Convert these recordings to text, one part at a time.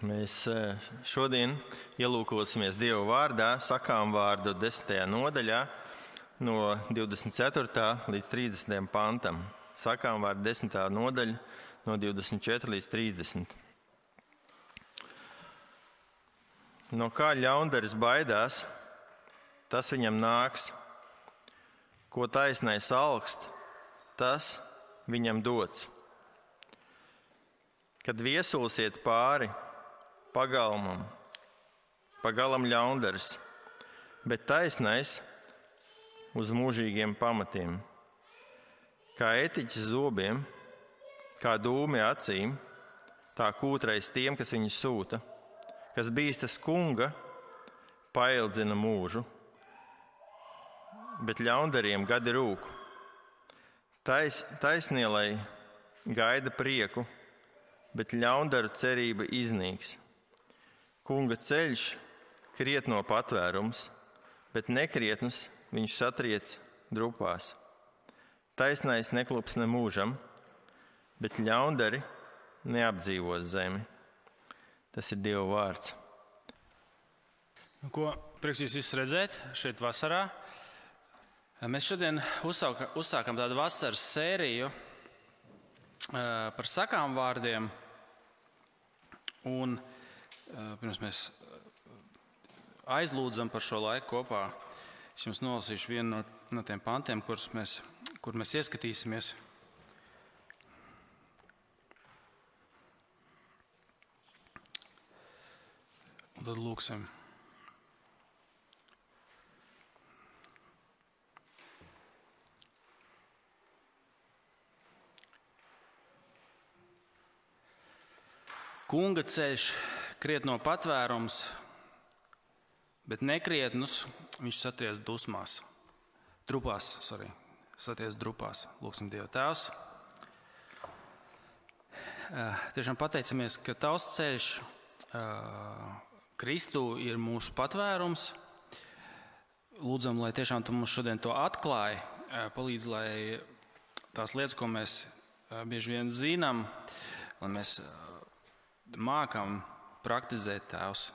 Mēs e, šodien ielūkosimies Dieva vārdā, sakām vārdu 10. nodaļā, no 24. līdz 30. pantam. Sakām vārdu 10. nodaļa, no 24 līdz 30. No kā ļaundaris baidās, tas viņam nāks, ko taisnais augst, tas viņam dots. Kad viesulsiet pāri pagalmam, pagalam ļaundaris, bet taisnais uz mūžīgiem pamatiem. Kā etiķis zobiem, kā dūmi acīm, tā kūtrais tiem, kas viņu sūta, kas bīstas kunga, paildzina mūžu, bet ļaundariem gadi rūk. Tais, taisnielai gaida prieku, bet ļaundaru cerība iznīks. Kunga ceļš krietno patvērums, bet nekrietnus viņš satriec drupās. Taisnais neklups ne mūžam, bet ļaundari neapdzīvos zemi. Tas ir Dieva vārds. Nu, ko prieks jūs redzēt šeit vasarā? Mēs šodien uzsāka, uzsākam tādu vasaras sēriju par sakām vārdiem. Un Eh, pirms mēs eh, aizlūdzam par šo laiku kopā, es jums nolasīšu vienu no, no tiem pantiem, kurus mēs, kur mēs ieskatīsimies. Tad lūksim. Kunga ceļš krietno patvērums, bet nekrietnus viņš saties dusmās, trupās, sorry, saties drupās. Lūksim Dievu Tēvs. Tiešām pateicamies, ka tavs ceļš Kristū ir mūsu patvērums. Lūdzam, lai tiešām tu mums šodien to atklāji, palīdz, lai tās lietas, ko mēs bieži vien zinām, lai mēs mākam praktizēt Tēvs.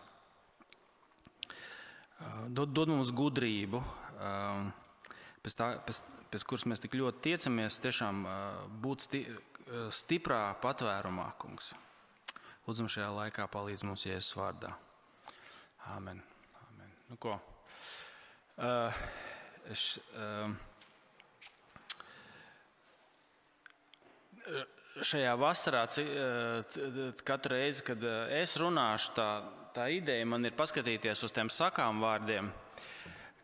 Dod, dod mums gudrību, pēc, tā, pēc, pēc kuras mēs tik ļoti tiecamies, tiešām būt sti, stiprā patvērumā, kungs. Lūdzam, šajā laikā palīdz mums Jēzus vārdā. Āmen. Āmen. Nu, ko? Uh, es, uh, šajā vasarā, eh, katru reizi, kad eh, es runāšu, tā, tā ideja man ir paskatīties uz tiem sakām vārdiem,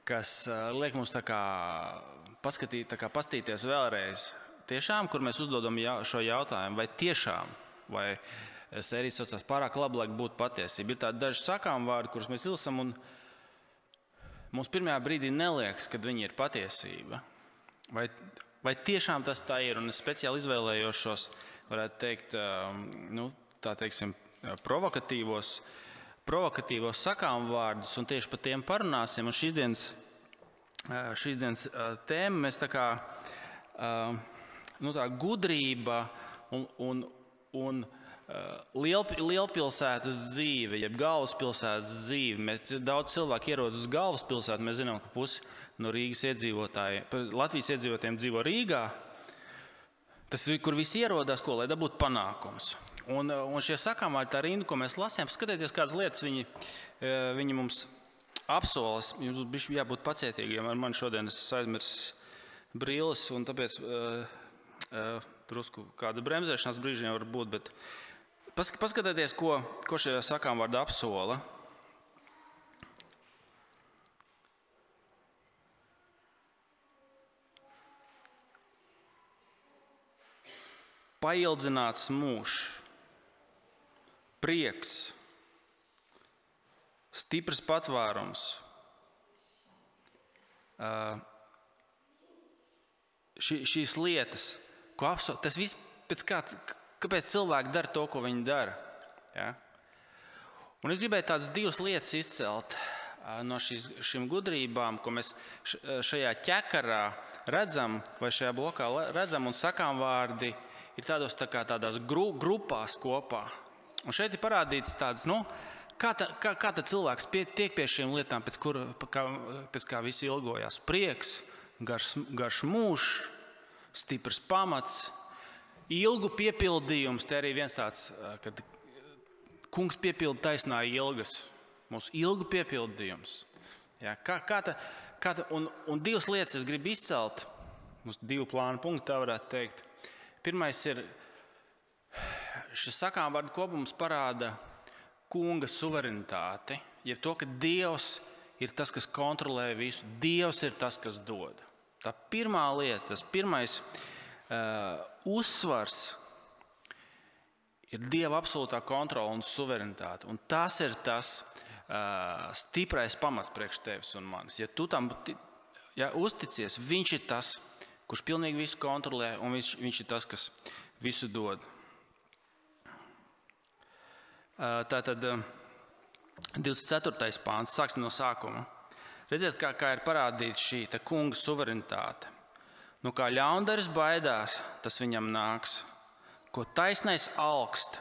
kas eh, liek mums kā paskatīt, tā kā pastīties vēlreiz. Tiešām, kur mēs uzdodam šo jautājumu, vai tiešām, vai sērijas saucās pārāk labi, lai būtu patiesība. Ir tādi daži sakām vārdi, kurus mēs ilsam, un mums pirmajā brīdī neliekas, ka viņi ir patiesība. Vai, Vai tiešām tas tā ir? Un es speciāli izvēlējos šos, varētu teikt, nu, tā teiksim, provokatīvos, provokatīvos sakām vārdus, un tieši par tiem parunāsim. Un šīs dienas, šīs dienas tēma mēs tā kā nu, tā gudrība un, un, un liel, lielpilsētas dzīve, jeb galvaspilsētas dzīve. Mēs daudz cilvēku ierodas uz galvaspilsētu, mēs zinām, ka pusi no Rīgas iedzīvotājiem, Latvijas iedzīvotājiem dzīvo Rīgā. Tas ir, kur visi ierodas, ko lai dabūtu panākums. Un, un šie sakāmā tā rinda, ko mēs lasām, skatieties, kādas lietas viņi, e, viņi mums apsolas. Jums būs jābūt pacietīgiem. Ar mani šodien es aizmirsu brīlis, un tāpēc uh, uh, drusku kāda bremzēšanās brīžiem var būt. Bet paskatieties, ko, ko šie sakām vārdi apsola. Paildzināts mūžs, prieks, stiprs patvērums. Ši, šīs lietas, ko apsolu, tas viss pēc kā, kāpēc cilvēki dara to, ko viņi dara. Ja? Un es gribēju tādas divas lietas izcelt no šīs, šīm gudrībām, ko mēs šajā ķekarā redzam, vai šajā blokā redzam un sakām vārdi ir tādos, tā kā, tādās gru, grupās kopā. Un šeit ir parādīts tāds, nu, kā, ta, kā, kā cilvēks pie, tiek pie šīm lietām, pēc, kur, kā, pēc kā visi ilgojās. Prieks, garš, garš mūžs, stiprs pamats, ilgu piepildījums. Te arī viens tāds, kad kungs piepilda taisnā ilgas, mūsu ilgu piepildījums. Ja, kā, kā ta, kā ta, un, un divas lietas es gribu izcelt. Mums divu plānu punktu, tā varētu teikt. Pirmais ir šis sakām vārdu kopums parāda kunga suverenitāti, jeb to, ka Dievs ir tas, kas kontrolē visu, Dievs ir tas, kas dod. Tā pirmā lieta, tas pirmais uh, uzsvars ir Dieva absolūtā kontrole un suverenitāte. Un tas ir tas uh, stiprais pamats priekš tevis un manis. Ja tu tam ja, uzticies, Viņš ir tas, kurš pilnīgi visu kontrolē, un viņš, viņš ir tas, kas visu dod. Tā tad 24. pāns, sāksim no sākuma. Redziet, kā, kā ir parādīta šī kunga suverenitāte. Nu, kā ļaundaris baidās, tas viņam nāks. Ko taisnais augst,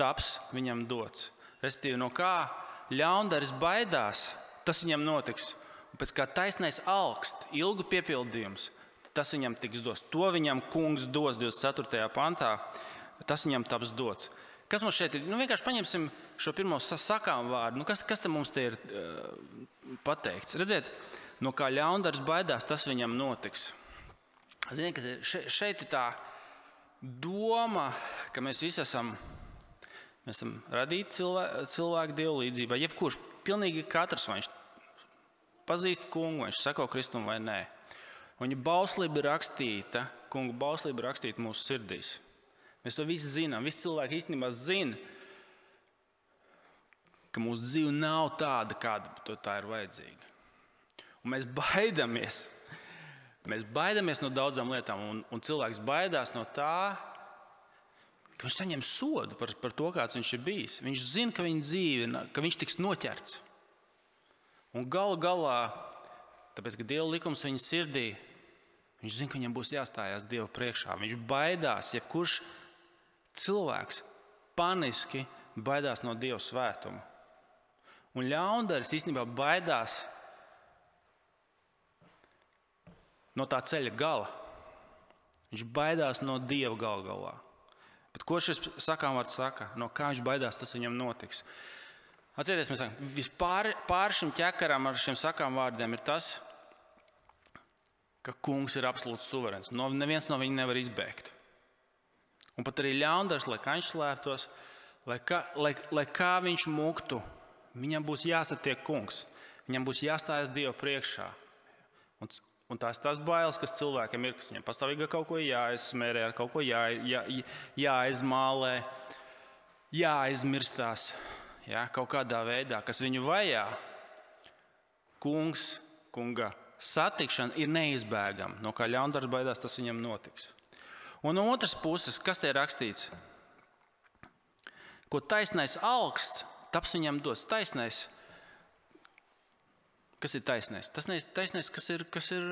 taps viņam dots. Respektīvi, no kā ļaundaris baidās, tas viņam notiks. Pēc kā taisnais augst, ilgu piepildījums, tas viņam tiks dots. To viņam kungs dos 24. pantā, tas viņam taps dots. Kas mums šeit ir? Nu, vienkārši paņemsim šo pirmo sakām vārdu. Nu, kas, kas mums te ir uh, pateikts? Redziet, no kā ļaundars baidās, tas viņam notiks. Ziniet, še, šeit ir tā doma, ka mēs visi esam, mēs esam radīti cilvēku, cilvēku dievu līdzībā. Jebkurš, pilnīgi katrs, vai viņš pazīst kungu, viņš sako kristumu vai nē. Viņa bauslība ir rakstīta, kungu bauslība ir rakstīta mūsu sirdīs. Mēs to visi zinām. Visi cilvēki īstenībā zina, ka mūsu dzīve nav tāda, kāda tā ir vajadzīga. Un mēs baidāmies. Mēs baidāmies no daudzām lietām, un, un cilvēks baidās no tā, ka viņš saņem sodu par, par to, kāds viņš ir bijis. Viņš zina, ka viņa dzīve, ka viņš tiks noķerts. Un galu galā, tāpēc, ka Dieva likums viņa sirdī, viņš zina, ka viņam būs jāstājās Dieva priekšā. Viņš baidās, jebkurš cilvēks paniski baidās no Dieva svētuma. Un ļaundaris īstenībā baidās no tā ceļa gala. Viņš baidās no Dieva gal galā. Bet ko šis sakām vārds saka? No kā viņš baidās, tas viņam notiks. Atcerieties, mēs sakām, vispār pār šim ķekaram ar šiem sakām vārdiem ir tas, ka kungs ir absolūts suverēns. No, neviens no viņa nevar izbēgt. Un pat arī ļaundars, lai kā viņš slēptos, lai kā, lai, lai kā viņš muktu, viņam būs jāsatiek kungs. Viņam būs jāstājas Dieva priekšā. Un, un tās ir tās bailes, kas cilvēkiem ir, kas viņam pastāvīgi kaut ko jāizsmērē, ar kaut ko jā, jā, jāizmālē, jāaizmirstās ja, kaut kādā veidā, kas viņu vajā, kungs, kunga satikšana ir neizbēgama. No kā ļaundars baidās, tas viņam notiks. Un no otras puses, kas te ir rakstīts? Ko taisnais augsts, taps viņam dots. Taisnais, kas ir taisnais? Tas ir taisnais, kas, ir, kas, ir,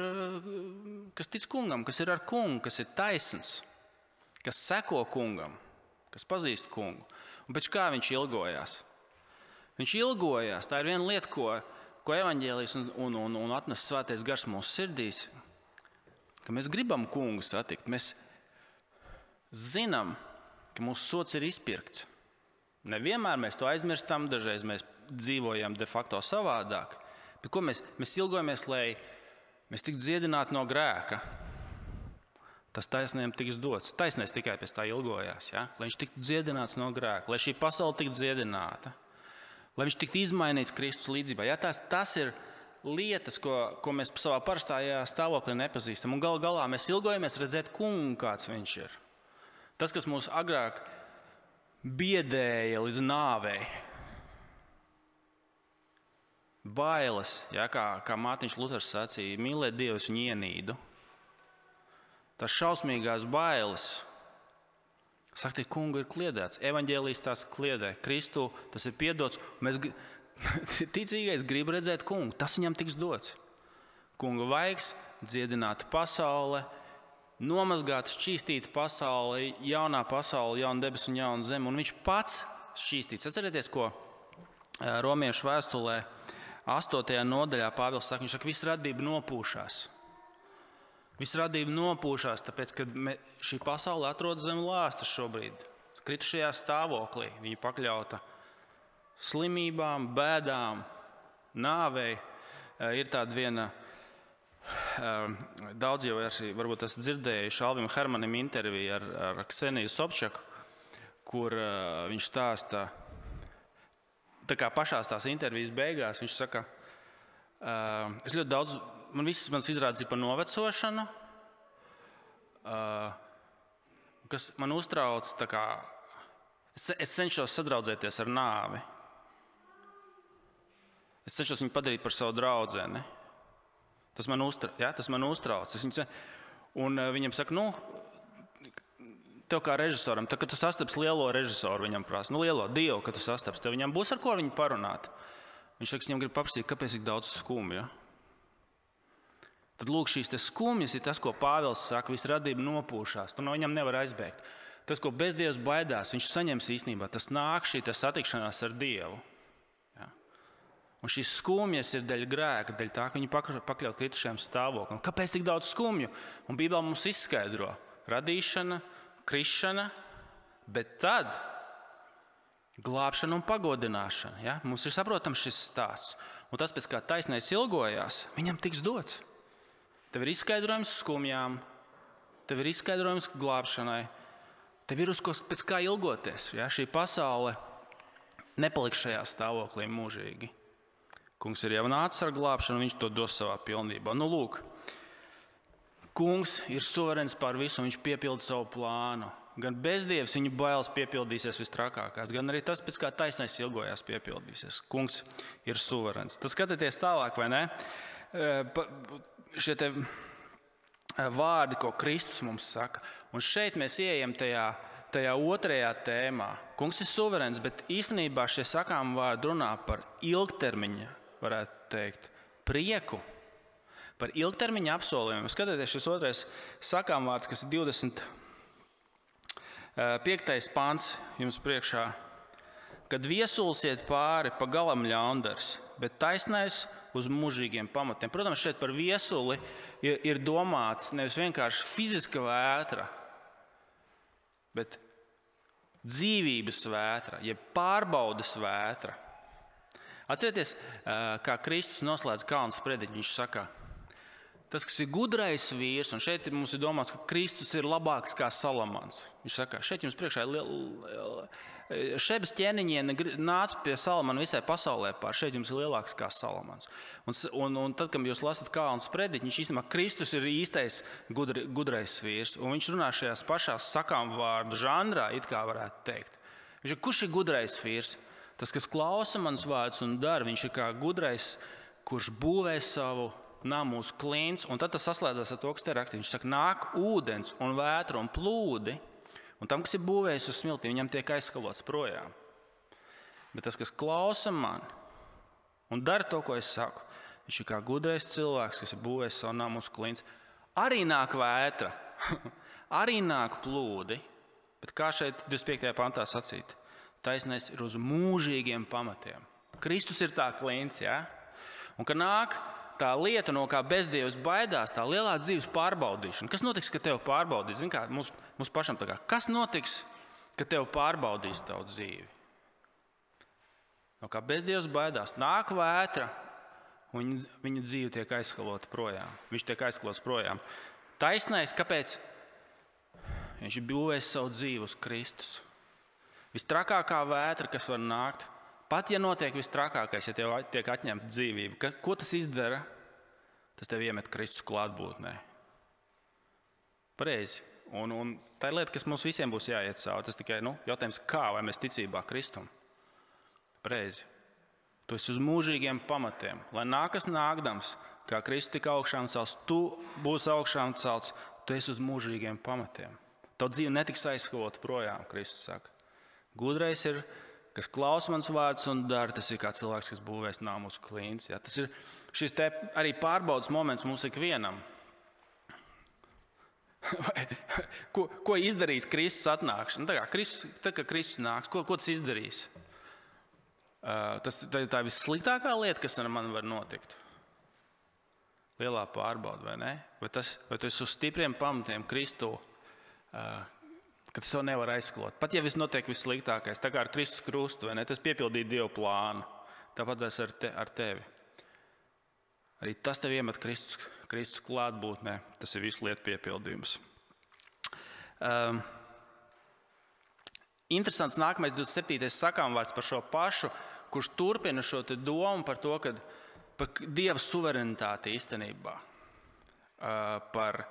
kas tic kungam, kas ir ar kungu, kas ir taisns, kas seko kungam, kas pazīst kungu. Un pēc kā viņš ilgojās? Viņš ilgojās. Tā ir viena lieta, ko, ko evaņģēlijas un, un, un, un atnes svētais gars mūsu sirdīs. Ka mēs gribam kungu satikt. Mēs zinām, ka mūsu sots ir izpirkts. Nevienmēr mēs to aizmirstam, dažreiz mēs dzīvojam de facto savādāk. Bet ko mēs, mēs ilgojamies, lai mēs tiktu dziedināti no grēka? Tas taisnība tiks dots. Taisnība tikai pēc tā ilgojās, ja? lai viņš tiktu dziedināts no grēka, lai šī pasaule tiktu dziedināta lai viņš tiktu izmainīts Kristus līdzībā. Ja, tas, tas ir lietas, ko, ko mēs savā parastajā stāvoklī nepazīstam. Un gal galā mēs ilgojamies redzēt kungu, kāds viņš ir. Tas, kas mūs agrāk biedēja līdz nāvei. Bailes, ja, kā, kā Mārtiņš Luters sacīja, mīlēt Dievu viņu ienīdu. Tas šausmīgās bailes, Saka, ka kungu ir kliedēts, evanģēlijas tās kliedē, Kristu tas ir piedots. Mēs, ticīgais grib redzēt kungu, tas viņam tiks dots. Kunga vaigs, dziedināta pasaule, nomazgāt, šķīstīt pasauli, jaunā pasaule, jauna debesis un jauna zeme. Un viņš pats šķīstīts. Atcerieties, ko Romiešu vēstulē 8. nodaļā Pāvils saka, viņš saka, ka visa radība nopūšās. Visa radība nopūšās, tāpēc, ka šī pasaule atrodas zem lāstas šobrīd, kritušajā stāvoklī. Viņa pakļauta slimībām, bēdām, nāvei. Ir tāda viena Ehm, daudz jau esmu varbūt esat dzirdējuši Alvim Hermanim interviju ar, ar Kseniju Sobčaku, kur uh, viņš stāsta, tā kā pašā tās intervijas beigās, viņš saka, es ļoti daudz, man viss mans izrādes ir par novecošanu, uh, kas man uztrauc, kā, es, es cenšos sadraudzēties ar nāvi. Es cenšos viņu padarīt par savu draugu. Tas man, uztra, ja, tas man uztrauc. Viņu, un viņam saka, nu, tev kā režisoram, tad, kad tu sastaps lielo režisoru, viņam prasa, nu, lielo dievu, kad tu sastaps, tev viņam būs ar ko viņu parunāt. Viņš saka, viņam grib paprasīt, kāpēc ir daudz skumju. Tad lūk, šīs skumjas ir tas, ko Pāvils saka, visa radība nopūšās. Tu no viņam nevar aizbēgt. Tas, ko bezdievs baidās, viņš saņems īstenībā. Tas nāk šī satikšanās ar Dievu. Un šīs skumjas ir dēļ grēka, dēļ tā, ka viņi pakļaut kritušajam stāvoklim. Kāpēc tik daudz skumju? Un Bībelē mums izskaidro radīšana, krišana, bet tad glābšana un pagodināšana. Ja? Mums ir saprotams šis stāsts. Un tas, pēc kā taisnais ilgojās, viņam tiks dots. Tev ir izskaidrojums skumjām, tev ir izskaidrojums glābšanai, tev ir uz ko pēc kā ilgoties. Ja? Šī pasaule nepaliks šajā stāvoklī mūžīgi. Kungs ir jau nācis ar glābšanu, viņš to dos savā pilnībā. Nu, lūk, Kungs ir suverēns pār visu, viņš piepilda savu plānu. Gan bezdievs viņa bailes piepildīsies vistrakākās, gan arī tas, pēc kā taisnais ilgojās, piepildīsies. Kungs ir suverēns. Tas skatieties tālāk, vai ne? Šie te vārdi, ko Kristus mums saka. Un šeit mēs ieejam tajā, tajā otrajā tēmā. Kungs ir suverēns, bet īstenībā šie sakām vārdi runā par ilgtermiņa varētu teikt, prieku par ilgtermiņa apsolījumiem. Skatieties, šis otrais sakām vārds, kas ir 25. Eh, pāns jums priekšā. Kad viesulsiet pāri, pa galam ļaundars, bet taisnais uz mūžīgiem pamatiem. Protams, šeit par viesuli ir, ir domāts nevis vienkārši fiziska vētra, bet dzīvības vētra, jeb pārbaudas vētra. Atcerieties, kā Kristus noslēdz kalnu sprediķi. Viņš saka, tas, kas ir gudrais vīrs, un šeit mums ir domāts, ka Kristus ir labāks kā Salamans. Viņš saka, šeit jums priekšā ir. Šebas ķēniņiene nāca pie Salamana visai pasaulē pār. Šeit jums ir lielāks kā Salamans. Un, un, un tad, kad jūs lasat Kalnu sprediķi, viņš īstenībā Kristus ir īstais gudri, gudrais vīrs. Un viņš runā šajās pašās sakām vārdu žanrā, it kā varētu teikt. Viņš ir, kurš ir gudrais vīrs? Tas, kas klausa manas vārdus un dara, viņš ir kā gudrais, kurš būvē savu namu uz klints. Un tad tas saslēdzas ar to, kas te rakstīts. Viņš saka, nāk ūdens un vētra un plūdi. Un tam, kas ir būvējis uz smiltīm, viņam tiek aizskalots projām. Bet tas, kas klausa man un dara to, ko es saku, viņš ir kā gudrais cilvēks, kas ir būvējis savu namu uz klints. Arī nāk vētra, arī nāk plūdi. Bet kā šeit 25. pantā sacīt? taisnais ir uz mūžīgiem pamatiem. Kristus ir tā klients, ja? un ka nāk tā lieta, no kā bezdievs baidās, tā lielā dzīves pārbaudīšana. Kas notiks, kad tev pārbaudīs? Zin, kā, mums, mums pašam kā, kas notiks, kad tev pārbaudīs tavu dzīvi? No kā bezdievs baidās, nāk vētra, un viņa, viņa dzīve tiek aizskalota projām. Viņš tiek aizskalots projām. Taisnais, kāpēc? Viņš ir būvējis savu dzīvi uz Kristus. Vistrakākā vētra, kas var nākt, pat ja notiek vistrakākais, ja tev tiek atņemta dzīvība, ka, ko tas izdara? Tas tev iemet Kristus klātbūtnē. Pareizi. Un, un tā ir lieta, kas mums visiem būs jāiet cauri. Tas tikai nu, jautājums, kā vai mēs ticībā Kristum. Pareizi. Tu esi uz mūžīgiem pamatiem. Lai nākas nākdams, kā Kristus tika augšām celts, tu būsi augšām celts, tu esi uz mūžīgiem pamatiem. Tava dzīve netiks aizskalota projām, Kristus saka. Gudrais ir, kas klausa mans vārds un dara. Tas ir kā cilvēks, kas būvēs nāmu uz klīns. Ja? Tas ir šis arī pārbaudas moments mums ikvienam. ko, ko izdarīs Kristus atnākšana? Nu, tā kā Kristus, tā kā Kristus nāks, ko, ko tas izdarīs? Uh, tas tā, tā ir vissliktākā lieta, kas ar mani var notikt. Lielā pārbauda, vai ne? Vai, tas, vai tu esi uz stipriem pamatiem Kristu, uh, ka tas to nevar aizklot? Pat ja viss notiek vissliktākais, tā kā ar Kristus krustu, ne? Tas piepildīja Dieva plānu. Tāpat ar, te, ar tevi. Arī tas tev iemet Kristus, Kristus klātbūtnē. Tas ir visu lietu piepildījums. Um, interesants nākamais 27. sakām vārds par šo pašu, kurš turpina šo domu par to, ka par Dieva suverenitāti īstenībā. Uh, par,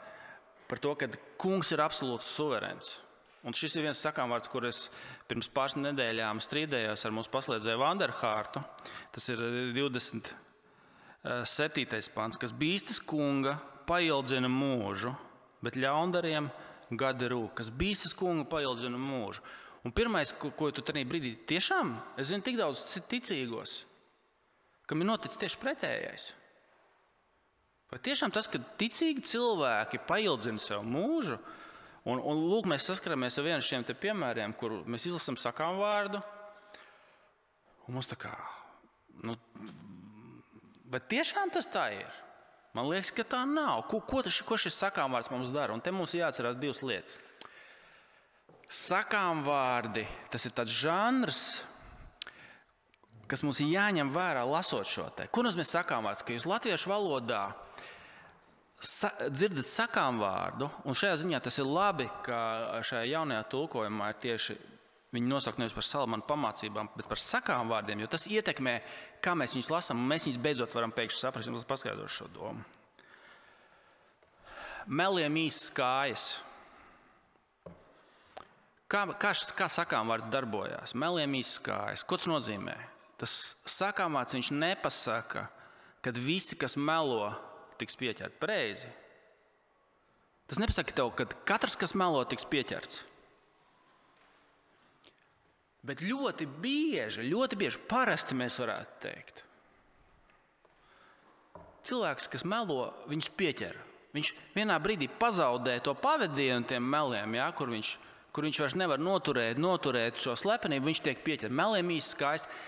par to, ka kungs ir absolūts suverēns. Un šis ir viens sakāmvārds, kur es pirms pāris nedēļām strīdējos ar mūsu paslēdzēju Vanderhārtu. Tas ir 20. 7. pāns, kas bīstas kunga paildzina mūžu, bet ļaundariem gada rūk, kas bīstas kunga paildzina mūžu. Un pirmais, ko, ko tu tajā brīdī tiešām, es zinu, tik daudz ticīgos, kam ir noticis tieši pretējais. Vai tiešām tas, ka ticīgi cilvēki paildzina sev mūžu, un, un lūk, mēs saskaramies ar vienu no šiem piemēriem, kur mēs izlasām sakām vārdu, un mums tā kā, nu, Bet tiešām tas tā ir. Man liekas, ka tā nav. Ko, ko, tas, ko šis sakām vārds mums dara? Un te mums jāatcerās divas lietas. Sakām vārdi, tas ir tāds žanrs, kas mums ir jāņem vērā lasot šo te. Ko nozīmē sakām vārds? Ka jūs latviešu valodā sa dzirdat sakām vārdu, un šajā ziņā tas ir labi, ka šajā jaunajā tulkojumā ir tieši Viņi nosaukt nevis par salamānu pamācībām, bet par sakām vārdiem, jo tas ietekmē, kā mēs viņus lasām, un mēs viņus beidzot varam pēkšņi saprast. Jums paskaidrošu šo domu. Meliem īsts kājas. Kā, kā, kā sakām vārds darbojās? Meliem īsts kājas. Ko tas nozīmē? Tas sakām vārds viņš nepasaka, kad visi, kas melo, tiks pieķerti pareizi. Tas nepasaka tev, ka katrs, kas melo, tiks pieķerts. Bet ļoti bieži, ļoti bieži, parasti mēs varētu teikt, cilvēks, kas melo, viņš pieķer. Viņš vienā brīdī pazaudē to pavadienu tiem meliem, ja, kur, viņš, kur viņš vairs nevar noturēt, noturēt šo slepenību. Viņš tiek pieķerts. Meliem īsti skaisti.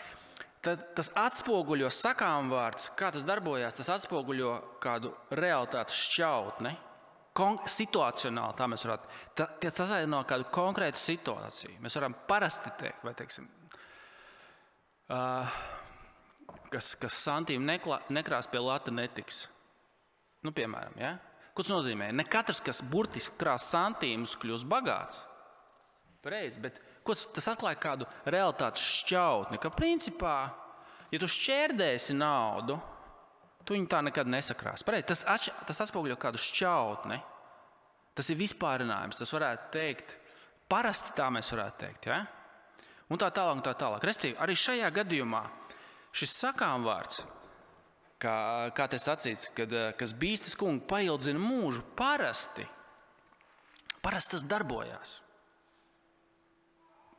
Tad, tas atspoguļo sakām vārds, kā tas darbojas. Tas atspoguļo kādu realitātes šķautni situacionāli, tā mēs varētu, tā, tas aizsākt kādu konkrētu situāciju. Mēs varam parasti teikt, vai teiksim, uh, kas, kas santīm neklā, nekrās pie lata netiks. Nu, piemēram, ja? ko tas nozīmē? Ne katrs, kas burtiski krās santīmus, kļūs bagāts. Pareizi, bet tas atklāja kādu realitātes šķautni, ka principā, ja tu šķērdēsi naudu, Tu viņu tā nekad nesakrās. Pareiz, tas, atš, tas atspoguļo kādu šķautni. Tas ir vispārinājums. Tas varētu teikt, parasti tā mēs varētu teikt. Ja? Un tā tālāk, un tā tālāk. Respektīvi, arī šajā gadījumā šis sakām vārds, kā, kā te sacīts, kad, kas bīstas kungu paildzina mūžu, parasti, parasti tas darbojās.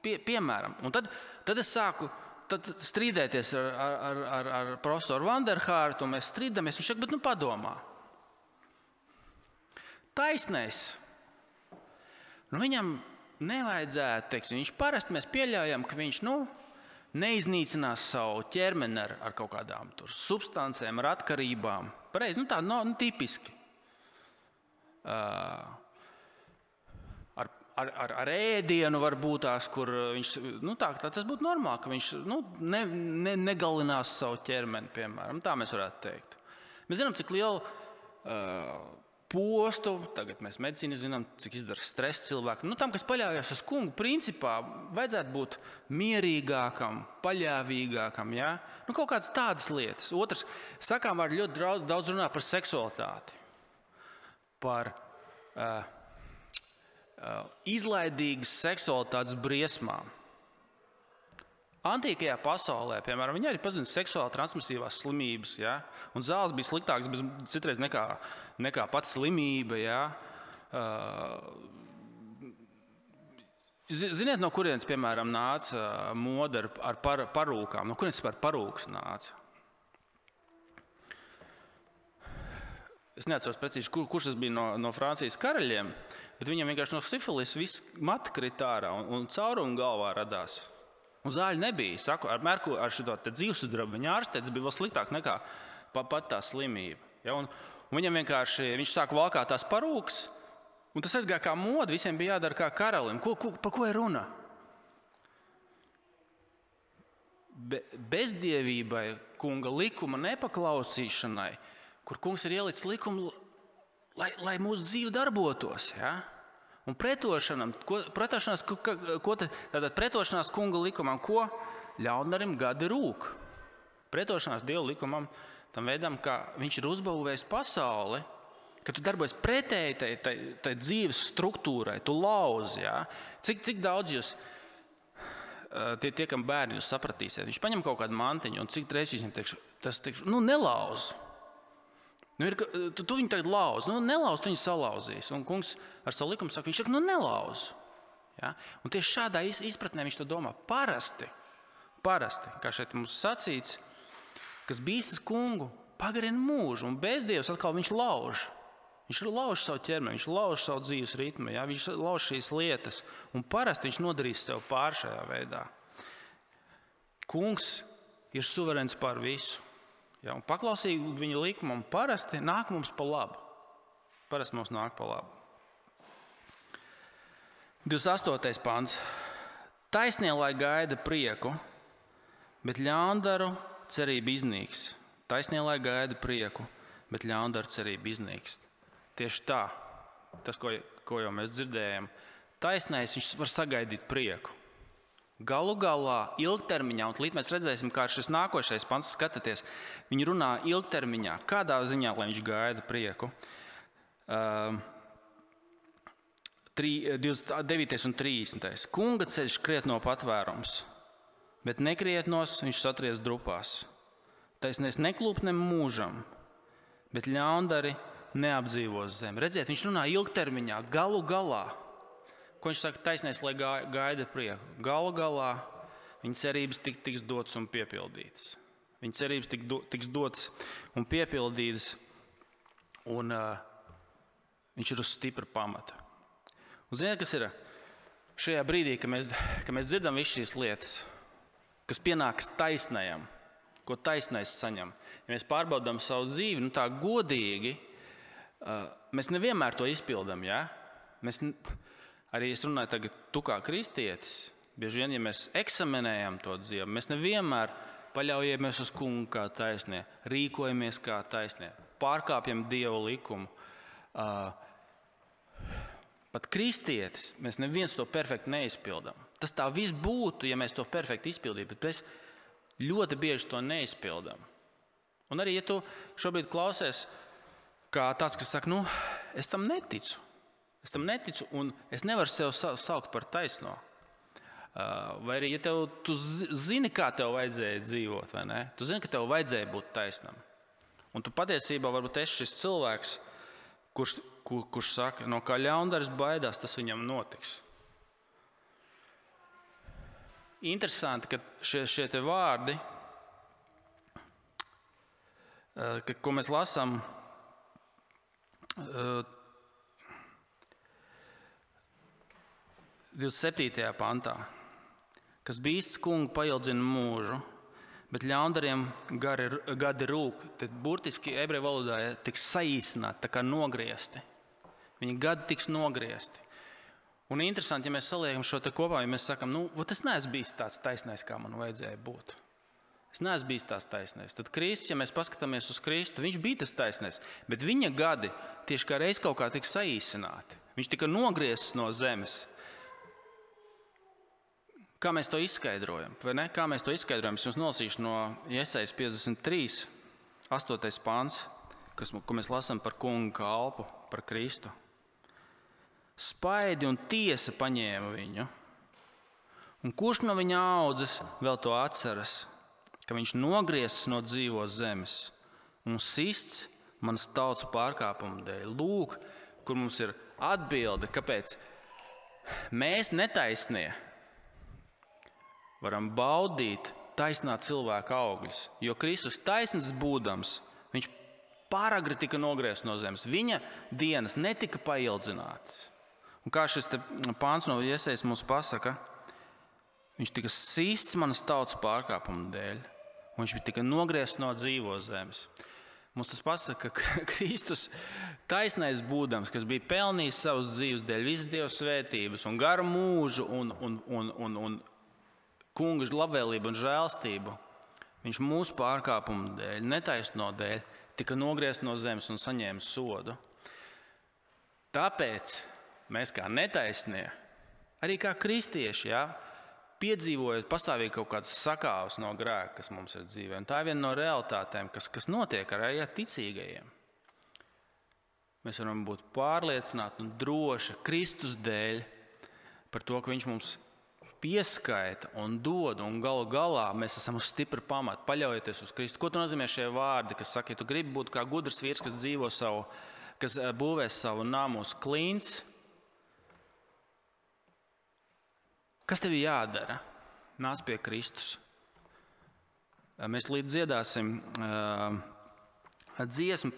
Pie, piemēram, un tad, tad es sāku tad strīdēties ar, ar, ar, ar profesoru Vanderhārtu, un mēs strīdamies. Viņš saka, bet nu padomā. Taisnais. Nu, viņam nevajadzētu, teiksim, viņš parasti mēs pieļaujam, ka viņš nu, neiznīcinās savu ķermeni ar, ar kaut kādām substancēm, ar atkarībām. Pareizi, nu, tā nav no, nu, tipiski. Uh, ar, ar, ar ēdienu, varbūt tās, kur viņš, nu, tā, tā, tas būtu normāli, ka viņš nu, ne, ne, negalinās savu ķermeni, piemēram. Tā mēs varētu teikt. Mēs zinām, cik lielu uh, postu, tagad mēs medicīnā zinām, cik izdara stress cilvēkam. Nu, tam, kas paļaujas uz kungu, principā vajadzētu būt mierīgākam, paļāvīgākam. Ja? Nu, kaut kādas tādas lietas. Otrs, sakām, var ļoti daudz runāt par seksualitāti. Par, uh, Uh, izlaidīgas seksualitātes briesmām. Antīkajā pasaulē, piemēram, viņi arī pazina seksuāli transmisīvās slimības. Ja? Un zāles bija sliktākas citreiz nekā, nekā pats slimība. Ja? Uh, ziniet, no kurienes, piemēram, nāca moda ar par, parūkām? No kurienes vispār parūks nāca? Es neatceros precīzi, kur, kurš tas bija no, no Francijas karaļiem. Bet viņam vienkārši no sifilis viss matra krita ārā un, un cauruma galvā radās. Un zāļu nebija. Saku, ar Merku, ar šo dzīvesudrabu viņa ārstē, tas bija vēl sliktāk nekā pat tā slimība. Ja? Un, un viņam vienkārši viņš sāka valkāt tās parūkas, un tas aizgāja kā moda. Visiem bija jādara kā karalim. Ko, ko, par ko ir runa? Be, bezdievībai, kunga likuma nepaklausīšanai, kur kungs ir ielicis likumu, lai, lai mūsu dzīve darbotos. Ja? Un pretošanām, ko, pretošanās, ko, ko tātad pretošanās kunga likumam, ko ļaundarim gadi rūk. Pretošanās Dieva likumam, tam veidam, kā viņš ir uzbūvējis pasauli, ka tu darbojies pretēji tai, tai, tai dzīves struktūrai, tu lauzi. Ja? Cik, cik daudz jūs, tie, tie kam bērni, jūs sapratīsiet, viņš paņem kaut kādu mantiņu, un cik reizes viņam teikšu, tas teikšu, nu nelauzi. Nu, ir, tu, tu viņu tagad lauz, nu, nelauz, tu viņu salauzīs. Un kungs ar savu likumu saka, viņš saka, nu, nelauz. Ja? Un tieši šādā izpratnē viņš to domā. Parasti, parasti kā šeit mums sacīts, kas bīstas kungu, pagarina mūžu, un bezdievs atkal viņš lauž. Viņš lauž savu ķermeni, viņš lauž savu dzīves ritmu, ja? viņš lauž šīs lietas. Un parasti viņš nodarīs sev pār šajā veidā. Kungs ir suverēns pār visu. Ja, paklausīgi viņa likumam parasti nāk mums pa labu. Parasti mums nāk pa labu. 28. pāns. Taisnie lai gaida prieku, bet ļaundaru cerība iznīks. Taisnie lai gaida prieku, bet ļaundaru cerība iznīks. Tieši tā, tas, ko, ko jau mēs dzirdējām, taisnais viņš var sagaidīt prieku. Galu galā, ilgtermiņā, un līdz mēs redzēsim, kā šis nākošais pants skatāties, viņi runā ilgtermiņā, kādā ziņā, viņš gaida prieku. Uh, 29. un 30. Kunga ceļš krietno patvērums, bet nekrietnos viņš satries drupās. Taisnēs neklūpnem mūžam, bet ļaundari neapdzīvos zemi. Redziet, viņš runā ilgtermiņā, galu galā. Ko viņš saka, taisnēs, lai gaida prieku. Galu galā viņa cerības tik, tiks dotas un piepildītas. Viņa cerības tik, do, tiks dotas un piepildītas, un uh, viņš ir uz stipra pamata. Un ziniet, kas ir šajā brīdī, kad mēs, kad mēs dzirdam visas šīs lietas, kas pienākas taisnējam, ko taisnais saņem. Ja mēs pārbaudām savu dzīvi, nu tā godīgi, uh, mēs nevienmēr to izpildām. Ja? Mēs, Arī es runāju tagad, tu kā kristietis, bieži vien, ja mēs eksaminējam to dzīvi, mēs nevienmēr paļaujamies uz kungu kā taisnē, rīkojamies kā taisnē, pārkāpjam dievu likumu. Uh, pat kristietis, mēs neviens to perfekti neizpildām. Tas tā viss būtu, ja mēs to perfekti izpildītu, bet mēs ļoti bieži to neizpildām. Un arī, ja tu šobrīd klausies, kā tāds, kas saka, nu, es tam neticu. Es tam neticu, un es nevaru sevi saukt par taisno. Vai arī, ja tev, tu zini, kā tev vajadzēja dzīvot, vai ne? Tu zini, ka tev vajadzēja būt taisnam. Un tu patiesībā varbūt esi šis cilvēks, kurš, kur, kurš saka, no kā ļaundaris baidās, tas viņam notiks. Interesanti, ka šie, šie vārdi, ka, ko mēs lasām, 27. pantā, kas bīsts kungu paildzina mūžu, bet ļaundariem gari, gadi rūk. Tad burtiski ebreju valodā tiks saīsināti, tā kā nogriezti. Viņa gadi tiks nogriezti. Un interesanti, ja mēs saliekam šo te kopā, ja mēs sakām, nu, es neesmu bijis tāds taisnais, kā man vajadzēja būt. Es neesmu bijis tāds taisnais. Tad Kristus, ja mēs paskatāmies uz Kristu, viņš bija tas taisnais, bet viņa gadi tieši kā reiz kaut kā tika saīsināti. Viņš tika nogriezts no zemes. Kā mēs to izskaidrojam? Kā mēs to izskaidrojam? Es jums nolasīšu no Iesaistas 53, 8. pāns, kas, ko mēs lasām par kungu kalpu, par Kristu. Spaidi un tiesa paņēma viņu. Un kurš no viņa audzes vēl to atceras, ka viņš nogriezis no dzīvos zemes un sists manas tautas pārkāpumu dēļ? Lūk, kur mums ir atbilde, kāpēc mēs netaisnīgi varam baudīt taisnā cilvēka augļus. Jo Kristus taisnīgs būdams, viņš pāragri tika nogriezts no zemes. Viņa dienas netika paildzinātas. Un kā šis pāns no iesaistas mums pasaka, viņš tika sīsts manas tautas pārkāpumu dēļ, un viņš tika nogriezts no dzīvos zemes. Mums tas pasaka, ka Kristus, taisnais būdams, kas bija pelnījis savus dzīves dēļ, visas Dieva svētības un garu mūžu un, un, un, un, un kunga labvēlību un žēlstību, viņš mūsu pārkāpumu dēļ, netaisno dēļ, tika nogriezts no zemes un saņēma sodu. Tāpēc mēs kā netaisnie, arī kā kristieši, ja, piedzīvojot pastāvīgi kaut kādas sakāves no grēka, kas mums ir dzīvē. Un tā ir viena no realitātēm, kas, kas notiek ar ja, ticīgajiem. Mēs varam būt pārliecināti un droši Kristus dēļ par to, ka Viņš mums pieskaita un dod, un galu galā mēs esam uz stipra pamata, paļaujoties uz Kristu. Ko nozīmē šie vārdi, kas saka, ja tu gribi būt kā gudrs vīrs, kas dzīvo savu, kas eh, būvēs savu namu uz klīns, Kas tev jādara? Nāc pie Kristus. Mēs līdz dziedāsim uh, dziesmu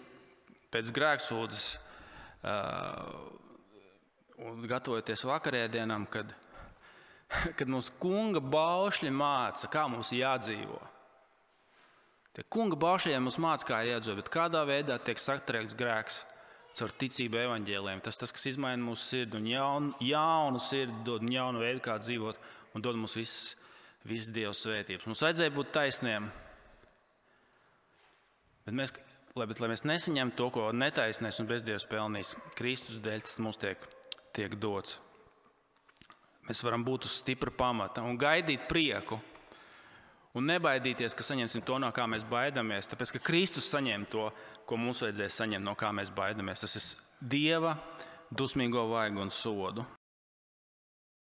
pēc grēksūdzes, uh, gatavoties vakarēdienam, kad, kad mums kunga baušļi māca, kā mums jādzīvo. Tie kunga baušļiem mums māca, kā jādzīvo, bet kādā veidā tiek satriekts grēks caur ticību evaņģēliem. Tas tas, kas izmaina mūsu sirdi un jaunu, jaunu sirdi, dod jaunu veidu, kā dzīvot un dod mums visas, visas Dieva svētības. Mums vajadzēja būt taisniem. Bet mēs, lai, bet, lai mēs nesaņemtu to, ko netaisnēs un bezdievs pelnīs, Kristus dēļ tas mums tiek, tiek dots. Mēs varam būt uz stipra pamata un gaidīt prieku. Un nebaidīties, ka saņemsim to, no kā mēs baidāmies. Tāpēc, ka Kristus saņem to, ko mums vajadzēs saņemt, no kā mēs baidāmies. Tas ir Dieva dusmīgo vaigu un sodu.